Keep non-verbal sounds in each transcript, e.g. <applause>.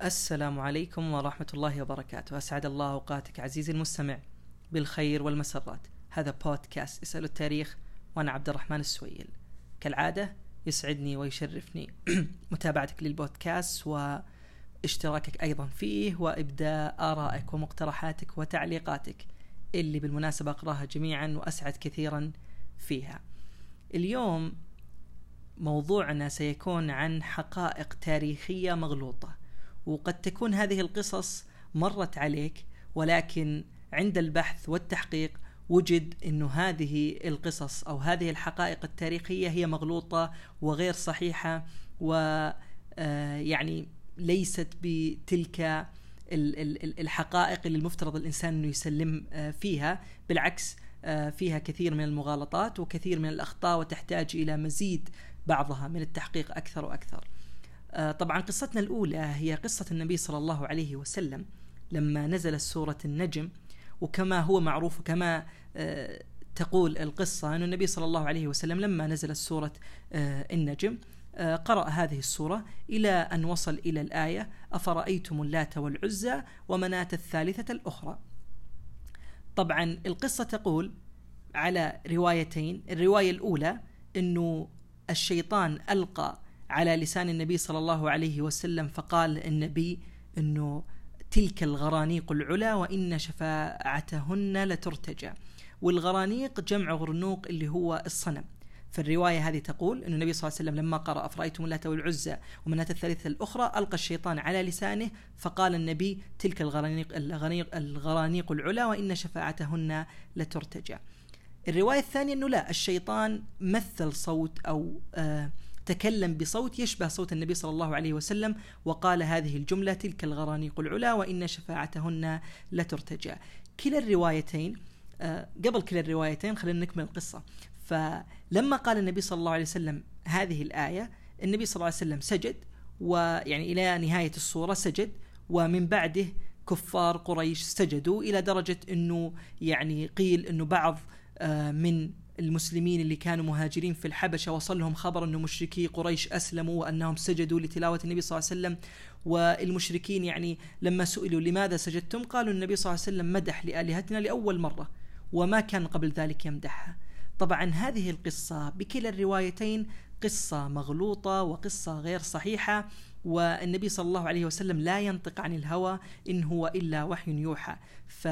السلام عليكم ورحمة الله وبركاته. أسعد الله أوقاتك عزيزي المستمع بالخير والمسرات. هذا بودكاست اسألوا التاريخ وأنا عبد الرحمن السويل. كالعادة يسعدني ويشرفني <clears throat> متابعتك للبودكاست واشتراكك أيضا فيه وإبداء آرائك ومقترحاتك وتعليقاتك اللي بالمناسبة أقراها جميعا وأسعد كثيرا فيها. اليوم موضوعنا سيكون عن حقائق تاريخية مغلوطة. وقد تكون هذه القصص مرت عليك ولكن عند البحث والتحقيق وجد إنه هذه القصص أو هذه الحقائق التاريخية هي مغلوطة وغير صحيحة و آه، يعني ليست بتلك الحقائق اللي المفترض الإنسان إنه يسلم آه، فيها بالعكس آه، فيها كثير من المغالطات وكثير من الأخطاء وتحتاج إلى مزيد بعضها من التحقيق أكثر وأكثر. آه، طبعا قصتنا الأولى هي قصة النبي صلى الله عليه وسلم لما نزلت سورة النجم وكما هو معروف وكما آه، تقول القصة أن النبي صلى الله عليه وسلم لما نزلت سورة آه، النجم قرأ هذه السورة إلى أن وصل إلى الآية أفرأيتم اللات والعزى ومناة الثالثة الأخرى. طبعا القصة تقول على روايتين الرواية الأولى أنه الشيطان ألقى على لسان النبي صلى الله عليه وسلم فقال النبي إنه تلك الغرانيق العلا وإن شفاعتهن لترتجى. والغرانيق جمع غرنوق اللي هو الصنم. فالرواية هذه تقول أن النبي صلى الله عليه وسلم لما قرأ أفرأيتم اللات والعزى ومناة الثالثة الأخرى ألقى الشيطان على لسانه فقال النبي تلك الغرانيق, الغرانيق, الغرانيق العلا وإن شفاعتهن لترتجى. الرواية الثانية أنه لا الشيطان مثل صوت أو آه تكلم بصوت يشبه صوت النبي صلى الله عليه وسلم وقال هذه الجملة تلك الغرانيق العلا وإن شفاعتهن لترتجى. كلا الروايتين آه، قبل كلا الروايتين خلينا نكمل القصة. فلما قال النبي صلى الله عليه وسلم هذه الآية النبي صلى الله عليه وسلم سجد ويعني إلى نهاية الصورة سجد ومن بعده كفار قريش سجدوا إلى درجة أنه يعني قيل أنه بعض آه، من المسلمين اللي كانوا مهاجرين في الحبشة وصل لهم خبر أنه مشركي قريش أسلموا وأنهم سجدوا لتلاوة النبي صلى الله عليه وسلم. والمشركين يعني لما سئلوا لماذا سجدتم؟ قالوا النبي صلى الله عليه وسلم مدح لآلهتنا لأول مرة وما كان قبل ذلك يمدحها. طبعا هذه القصة بكلا الروايتين قصة مغلوطة وقصة غير صحيحة والنبي صلى الله عليه وسلم لا ينطق عن الهوى إن هو إلا وحي يوحى. ف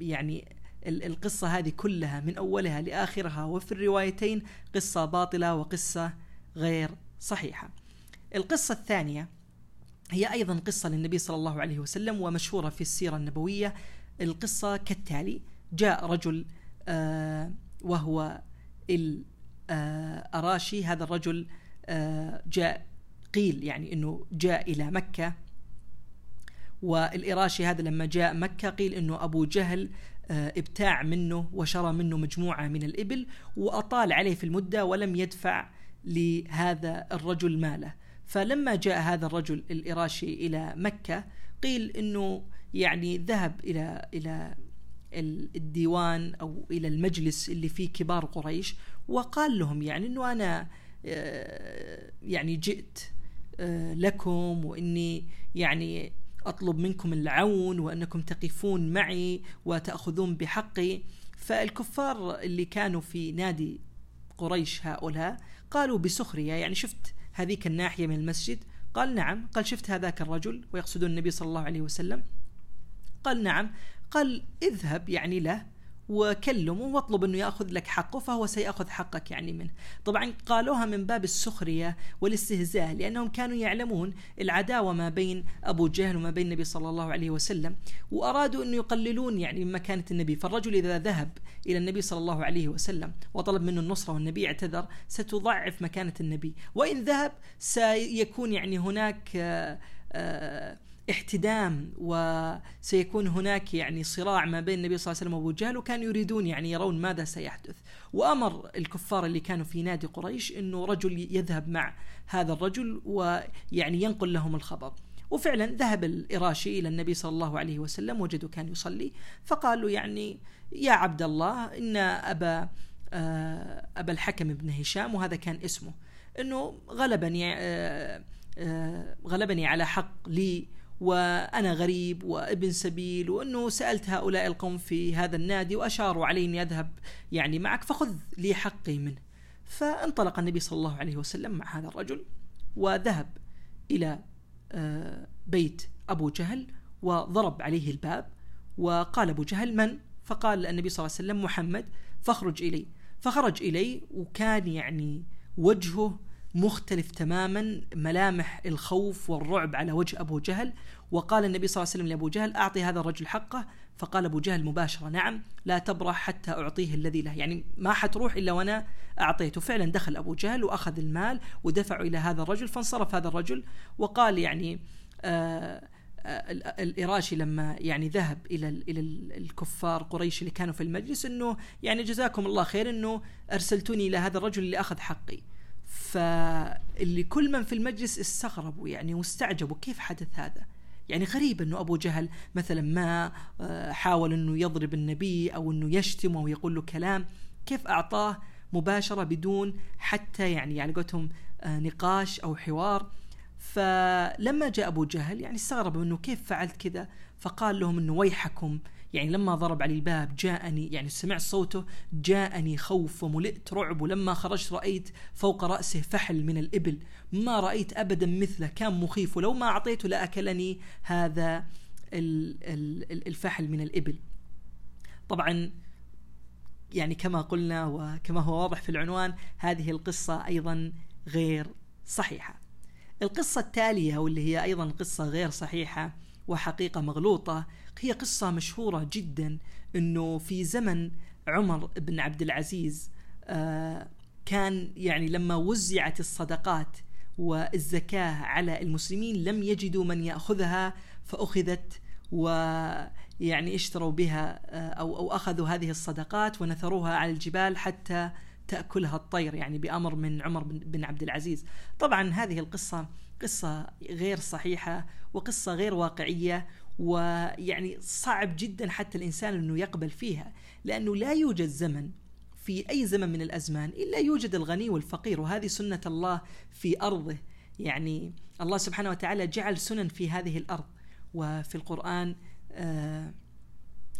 يعني القصة هذه كلها من أولها لآخرها وفي الروايتين قصة باطلة وقصة غير صحيحة. القصة الثانية هي أيضا قصة للنبي صلى الله عليه وسلم ومشهورة في السيرة النبوية. القصة كالتالي جاء رجل آه وهو الأراشي هذا الرجل آه جاء قيل يعني أنه جاء إلى مكة. والإراشي هذا لما جاء مكة قيل أنه أبو جهل آه، ابتاع منه وشرى منه مجموعة من الإبل وأطال عليه في المدة ولم يدفع لهذا الرجل ماله. فلما جاء هذا الرجل الإراشي إلى مكة قيل أنه يعني ذهب إلى إلى الديوان أو إلى المجلس اللي فيه كبار قريش وقال لهم يعني أنه أنا آه، يعني جئت آه، لكم وإني يعني أطلب منكم العون وأنكم تقفون معي وتأخذون بحقي. فالكفار اللي كانوا في نادي قريش هؤلاء قالوا بسخرية يعني شفت هذيك الناحية من المسجد؟ قال نعم. قال شفت هذاك الرجل ويقصدون النبي صلى الله عليه وسلم؟ قال نعم. قال اذهب يعني له وكلمه واطلب إنه يأخذ لك حقه فهو سيأخذ حقك يعني منه. طبعا قالوها من باب السخرية والاستهزاء لأنهم كانوا يعلمون العداوة ما بين أبو جهل وما بين النبي صلى الله عليه وسلم وأرادوا إنه يقللون يعني من مكانة النبي، فالرجل إذا ذهب إلى النبي صلى الله عليه وسلم وطلب منه النصرة والنبي اعتذر ستضعف مكانة النبي، وإن ذهب سيكون يعني هناك آآ آآ احتدام وسيكون هناك يعني صراع ما بين النبي صلى الله عليه وسلم وأبو جهل وكانوا يريدون يعني يرون ماذا سيحدث. وأمر الكفار اللي كانوا في نادي قريش إنه رجل يذهب مع هذا الرجل ويعني ينقل لهم الخبر. وفعلا ذهب الإراشي إلى النبي صلى الله عليه وسلم وجدوا كان يصلي فقالوا يعني يا عبد الله إن أبا آه، أبا الحكم بن هشام وهذا كان اسمه أنه غلبني آه، آه، غلبني على حق لي وأنا غريب وابن سبيل وأنه سألت هؤلاء القوم في هذا النادي وأشاروا علي أني أذهب يعني معك فخذ لي حقي منه فانطلق النبي صلى الله عليه وسلم مع هذا الرجل وذهب إلى آه، بيت أبو جهل وضرب عليه الباب وقال أبو جهل من؟ فقال النبي صلى الله عليه وسلم محمد فاخرج إلي فخرج إلي وكان يعني وجهه مختلف تماما ملامح الخوف والرعب على وجه أبو جهل. وقال النبي صلى الله عليه وسلم لأبو جهل أعطي هذا الرجل حقه. فقال أبو جهل مباشرة نعم لا تبرح حتى أعطيه الذي له. يعني ما حتروح إلا وأنا أعطيته. فعلا دخل أبو جهل وأخذ المال ودفعه إلى هذا الرجل فانصرف هذا الرجل وقال يعني آه, آه، الإراشي لما يعني ذهب إلى إلى الكفار قريش اللي كانوا في المجلس إنه يعني جزاكم الله خير إنه أرسلتوني إلى هذا الرجل اللي أخذ حقي. فاللي كل من في المجلس استغربوا يعني واستعجبوا كيف حدث هذا. يعني غريب إنه أبو جهل مثلا ما آه، حاول إنه يضرب النبي أو إنه يشتمه أو يقول له كلام. كيف أعطاه مباشرة بدون حتى يعني على قولتهم آه، نقاش أو حوار. فلما جاء أبو جهل يعني استغرب إنه كيف فعلت كذا. فقال لهم إنه ويحكم. يعني لما ضرب علي الباب جاءني يعني سمعت صوته جاءني خوف وملئت رعب ولما خرجت رأيت فوق رأسه فحل من الإبل. ما رأيت أبدا مثله كان مخيف ولو ما أعطيته لأكلني هذا الفحل من الإبل. طبعا يعني كما قلنا وكما هو واضح في العنوان هذه القصة أيضا غير صحيحة. القصة التالية واللي هي أيضا قصة غير صحيحة وحقيقة مغلوطة هي قصة مشهورة جدا أنه في زمن عمر بن عبد العزيز آه، كان يعني لما وزعت الصدقات والزكاة على المسلمين لم يجدوا من يأخذها فأخذت ويعني اشتروا بها آه، أو أو أخذوا هذه الصدقات ونثروها على الجبال حتى تأكلها الطير يعني بأمر من عمر بن عبد العزيز. طبعا هذه القصة قصة غير صحيحة وقصة غير واقعية ويعني صعب جدا حتى الإنسان أنه يقبل فيها لأنه لا يوجد زمن في أي زمن من الأزمان إلا يوجد الغني والفقير وهذه سنة الله في أرضه. يعني الله سبحانه وتعالى جعل سنن في هذه الأرض. وفي القرآن آه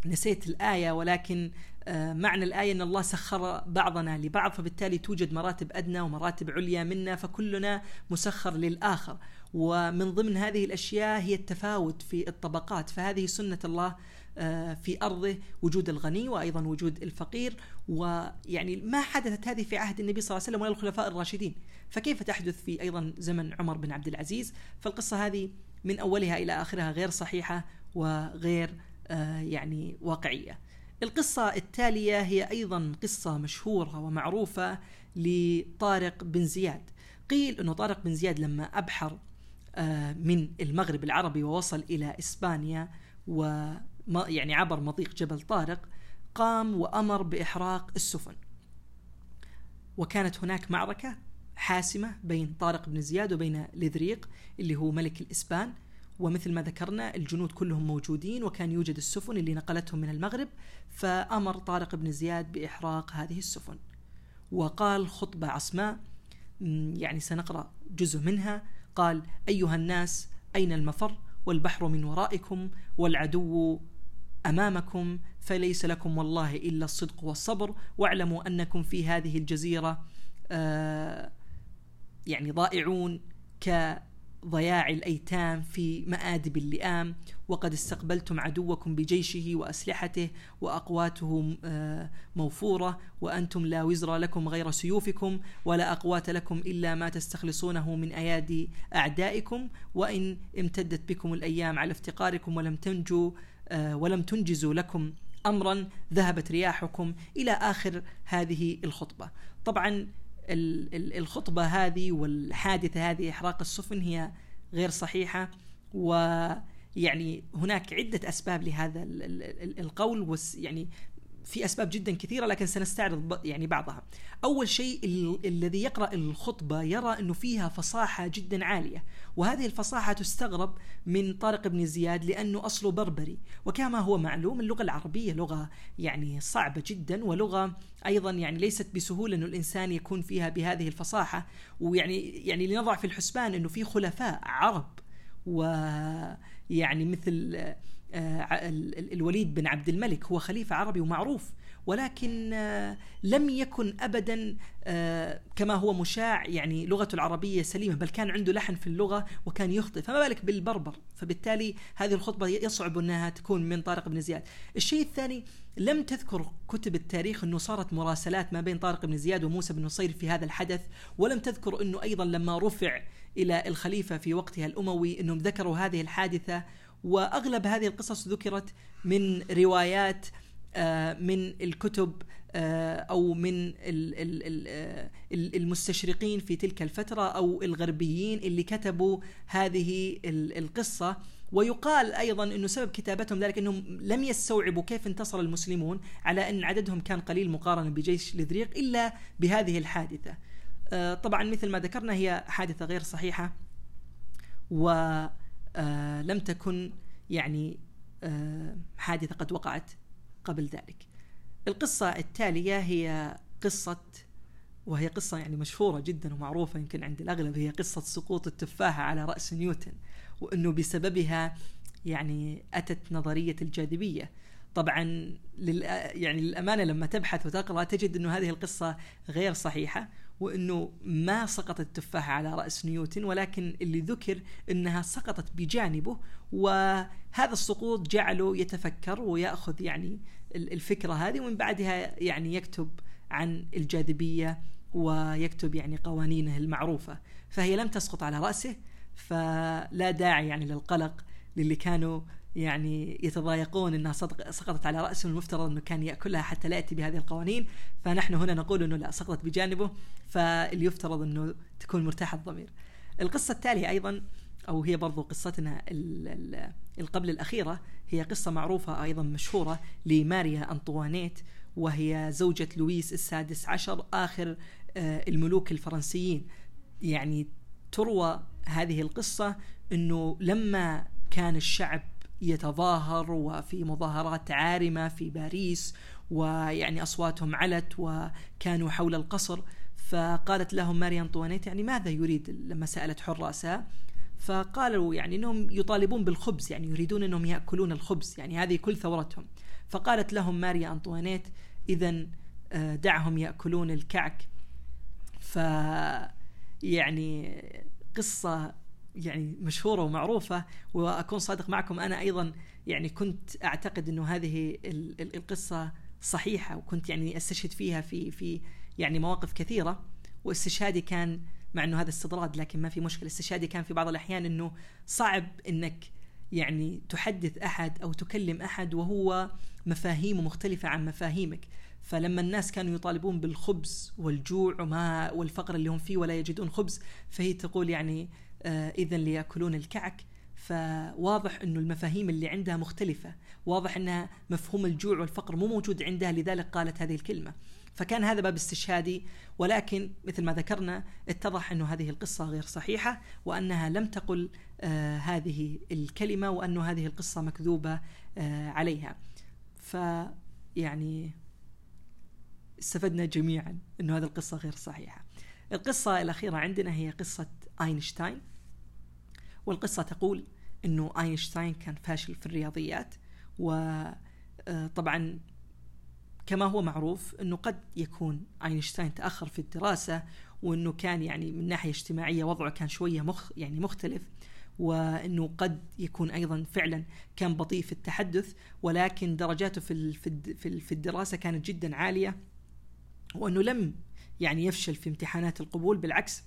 نسيت الآية ولكن آه، معنى الآية أن الله سخر بعضنا لبعض فبالتالي توجد مراتب أدنى ومراتب عليا منا فكلنا مسخر للآخر. ومن ضمن هذه الأشياء هي التفاوت في الطبقات فهذه سنة الله آه، في أرضه وجود الغني وأيضا وجود الفقير ويعني ما حدثت هذه في عهد النبي صلى الله عليه وسلم ولا الخلفاء الراشدين فكيف تحدث في أيضا زمن عمر بن عبد العزيز فالقصة هذه من أولها إلى آخرها غير صحيحة وغير آه، يعني واقعية. القصة التالية هي أيضا قصة مشهورة ومعروفة لطارق بن زياد. قيل إنه طارق بن زياد لما أبحر آه، من المغرب العربي ووصل إلى إسبانيا و يعني عبر مضيق جبل طارق قام وأمر بإحراق السفن. وكانت هناك معركة حاسمة بين طارق بن زياد وبين لذريق اللي هو ملك الإسبان. ومثل ما ذكرنا الجنود كلهم موجودين وكان يوجد السفن اللي نقلتهم من المغرب. فأمر طارق بن زياد بإحراق هذه السفن. وقال خطبة عصماء يعني سنقرأ جزء منها. قال أيها الناس أين المفر والبحر من ورائكم والعدو أمامكم فليس لكم والله إلا الصدق والصبر واعلموا أنكم في هذه الجزيرة آه يعني ضائعون ك ضياع الأيتام في مآدب اللئام وقد استقبلتم عدوكم بجيشه وأسلحته وأقواته آه، موفورة وأنتم لا وزر لكم غير سيوفكم ولا أقوات لكم إلا ما تستخلصونه من أيادي أعدائكم وإن امتدت بكم الأيام على افتقاركم ولم تنجوا آه، ولم تنجزوا لكم أمرا ذهبت رياحكم إلى آخر هذه الخطبة. طبعا الخطبة هذه والحادثة هذه إحراق السفن هي غير صحيحة. ويعني هناك عدة أسباب لهذا القول يعني في أسباب جدا كثيرة لكن سنستعرض يعني بعضها. أول شيء ال- الذي يقرأ الخطبة يرى إنه فيها فصاحة جدا عالية، وهذه الفصاحة تستغرب من طارق بن زياد لأنه أصله بربري، وكما هو معلوم اللغة العربية لغة يعني صعبة جدا ولغة أيضا يعني ليست بسهولة إنه الإنسان يكون فيها بهذه الفصاحة، ويعني يعني لنضع في الحسبان إنه في خلفاء عرب ويعني مثل الوليد بن عبد الملك هو خليفة عربي ومعروف ولكن آه، لم يكن ابدا آه، كما هو مشاع يعني لغته العربية سليمة بل كان عنده لحن في اللغة وكان يخطئ فما بالك بالبربر؟ فبالتالي هذه الخطبة يصعب أنها تكون من طارق بن زياد. الشيء الثاني لم تذكر كتب التاريخ أنه صارت مراسلات ما بين طارق بن زياد وموسى بن نصير في هذا الحدث ولم تذكر أنه أيضا لما رفع إلى الخليفة في وقتها الأموي أنهم ذكروا هذه الحادثة وأغلب هذه القصص ذكرت من روايات آه، من الكتب آه، أو من آه، المستشرقين في تلك الفترة أو الغربيين اللي كتبوا هذه القصة ويقال أيضا انه سبب كتابتهم ذلك إنهم لم يستوعبوا كيف انتصر المسلمون على أن عددهم كان قليل مقارنة بجيش لذريق إلا بهذه الحادثة. طبعا مثل ما ذكرنا هي حادثة غير صحيحة ولم تكن يعني حادثة قد وقعت قبل ذلك. القصة التالية هي قصة وهي قصة يعني مشهورة جدا ومعروفة يمكن عند الأغلب هي قصة سقوط التفاحة على رأس نيوتن وأنه بسببها يعني أتت نظرية الجاذبية. طبعا لل يعني للأمانة لما تبحث وتقرأ تجد أنه هذه القصة غير صحيحة وإنه ما سقطت التفاحة على رأس نيوتن ولكن اللي ذكر إنها سقطت بجانبه وهذا السقوط جعله يتفكر ويأخذ يعني الفكرة هذه ومن بعدها يعني يكتب عن الجاذبية ويكتب يعني قوانينه المعروفة. فهي لم تسقط على رأسه فلا داعي يعني للقلق للي كانوا يعني يتضايقون إنها سقطت على رأسه المفترض إنه كان ياكلها حتى لا يأتي بهذه القوانين فنحن هنا نقول إنه لا سقطت بجانبه فاللي يفترض إنه تكون مرتاح الضمير. القصة التالية أيضا أو هي برضو قصتنا القبل الأخيرة هي قصة معروفة أيضا مشهورة لماريا أنطوانيت وهي زوجة لويس السادس عشر آخر آه، الملوك الفرنسيين يعني تروى هذه القصة أنه لما كان الشعب يتظاهر وفي مظاهرات عارمة في باريس ويعني أصواتهم علت وكانوا حول القصر. فقالت لهم ماري أنطوانيت يعني ماذا يريد لما سألت حراسها فقالوا يعني إنهم يطالبون بالخبز يعني يريدون إنهم يأكلون الخبز يعني هذه كل ثورتهم. فقالت لهم ماريا أنطوانيت اذا آه، دعهم يأكلون الكعك. ف يعني قصة يعني مشهورة ومعروفة وأكون صادق معكم أنا أيضا يعني كنت أعتقد إنه هذه القصة صحيحة وكنت يعني أستشهد فيها في في يعني مواقف كثيرة. واستشهادي كان مع إنه هذا استطراد لكن ما في مشكلة استشهادي كان في بعض الأحيان إنه صعب إنك يعني تحدث أحد أو تكلم أحد وهو مفاهيمه مختلفة عن مفاهيمك. فلما الناس كانوا يطالبون بالخبز والجوع وما والفقر اللي هم فيه ولا يجدون خبز فهي تقول يعني اذا ليأكلون الكعك. فواضح إنه المفاهيم اللي عندها مختلفة. واضح انها مفهوم الجوع والفقر مو موجود عندها لذلك قالت هذه الكلمة. فكان هذا باب استشهادي ولكن مثل ما ذكرنا اتضح أن هذه القصة غير صحيحة وأنها لم تقل آه هذه الكلمة وأن هذه القصة مكذوبة آه عليها. فيعني استفدنا جميعا أن هذه القصة غير صحيحة. القصة الأخيرة عندنا هي قصة أينشتاين. والقصة تقول أنه أينشتاين كان فاشل في الرياضيات وطبعا آه، كما هو معروف إنه قد يكون أينشتاين تأخر في الدراسة وإنه كان يعني من ناحية اجتماعية وضعه كان شوية مخ يعني مختلف وإنه قد يكون أيضا فعلا كان بطيء في التحدث ولكن درجاته في في في الدراسة كانت جدا عالية وإنه لم يعني يفشل في امتحانات القبول بالعكس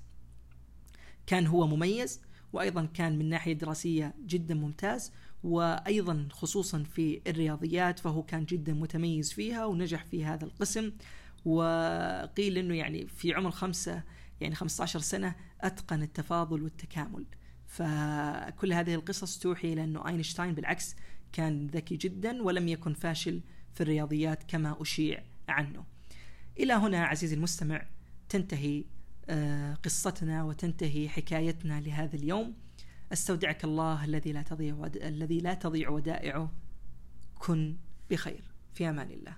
كان هو مميز وأيضا كان من ناحية دراسية جدا ممتاز وأيضا خصوصا في الرياضيات فهو كان جدا متميز فيها ونجح في هذا القسم. وقيل إنه يعني في عمر خمسة يعني 15 سنة أتقن التفاضل والتكامل. فكل هذه القصص توحي إلى إنه أينشتاين بالعكس كان ذكي جدا ولم يكن فاشل في الرياضيات كما أشيع عنه. إلى هنا عزيزي المستمع تنتهي قصتنا وتنتهي حكايتنا لهذا اليوم. أستودعك الله الذي لا تضيع. الذي لا تضيع ودائعه. كن بخير. في أمان الله.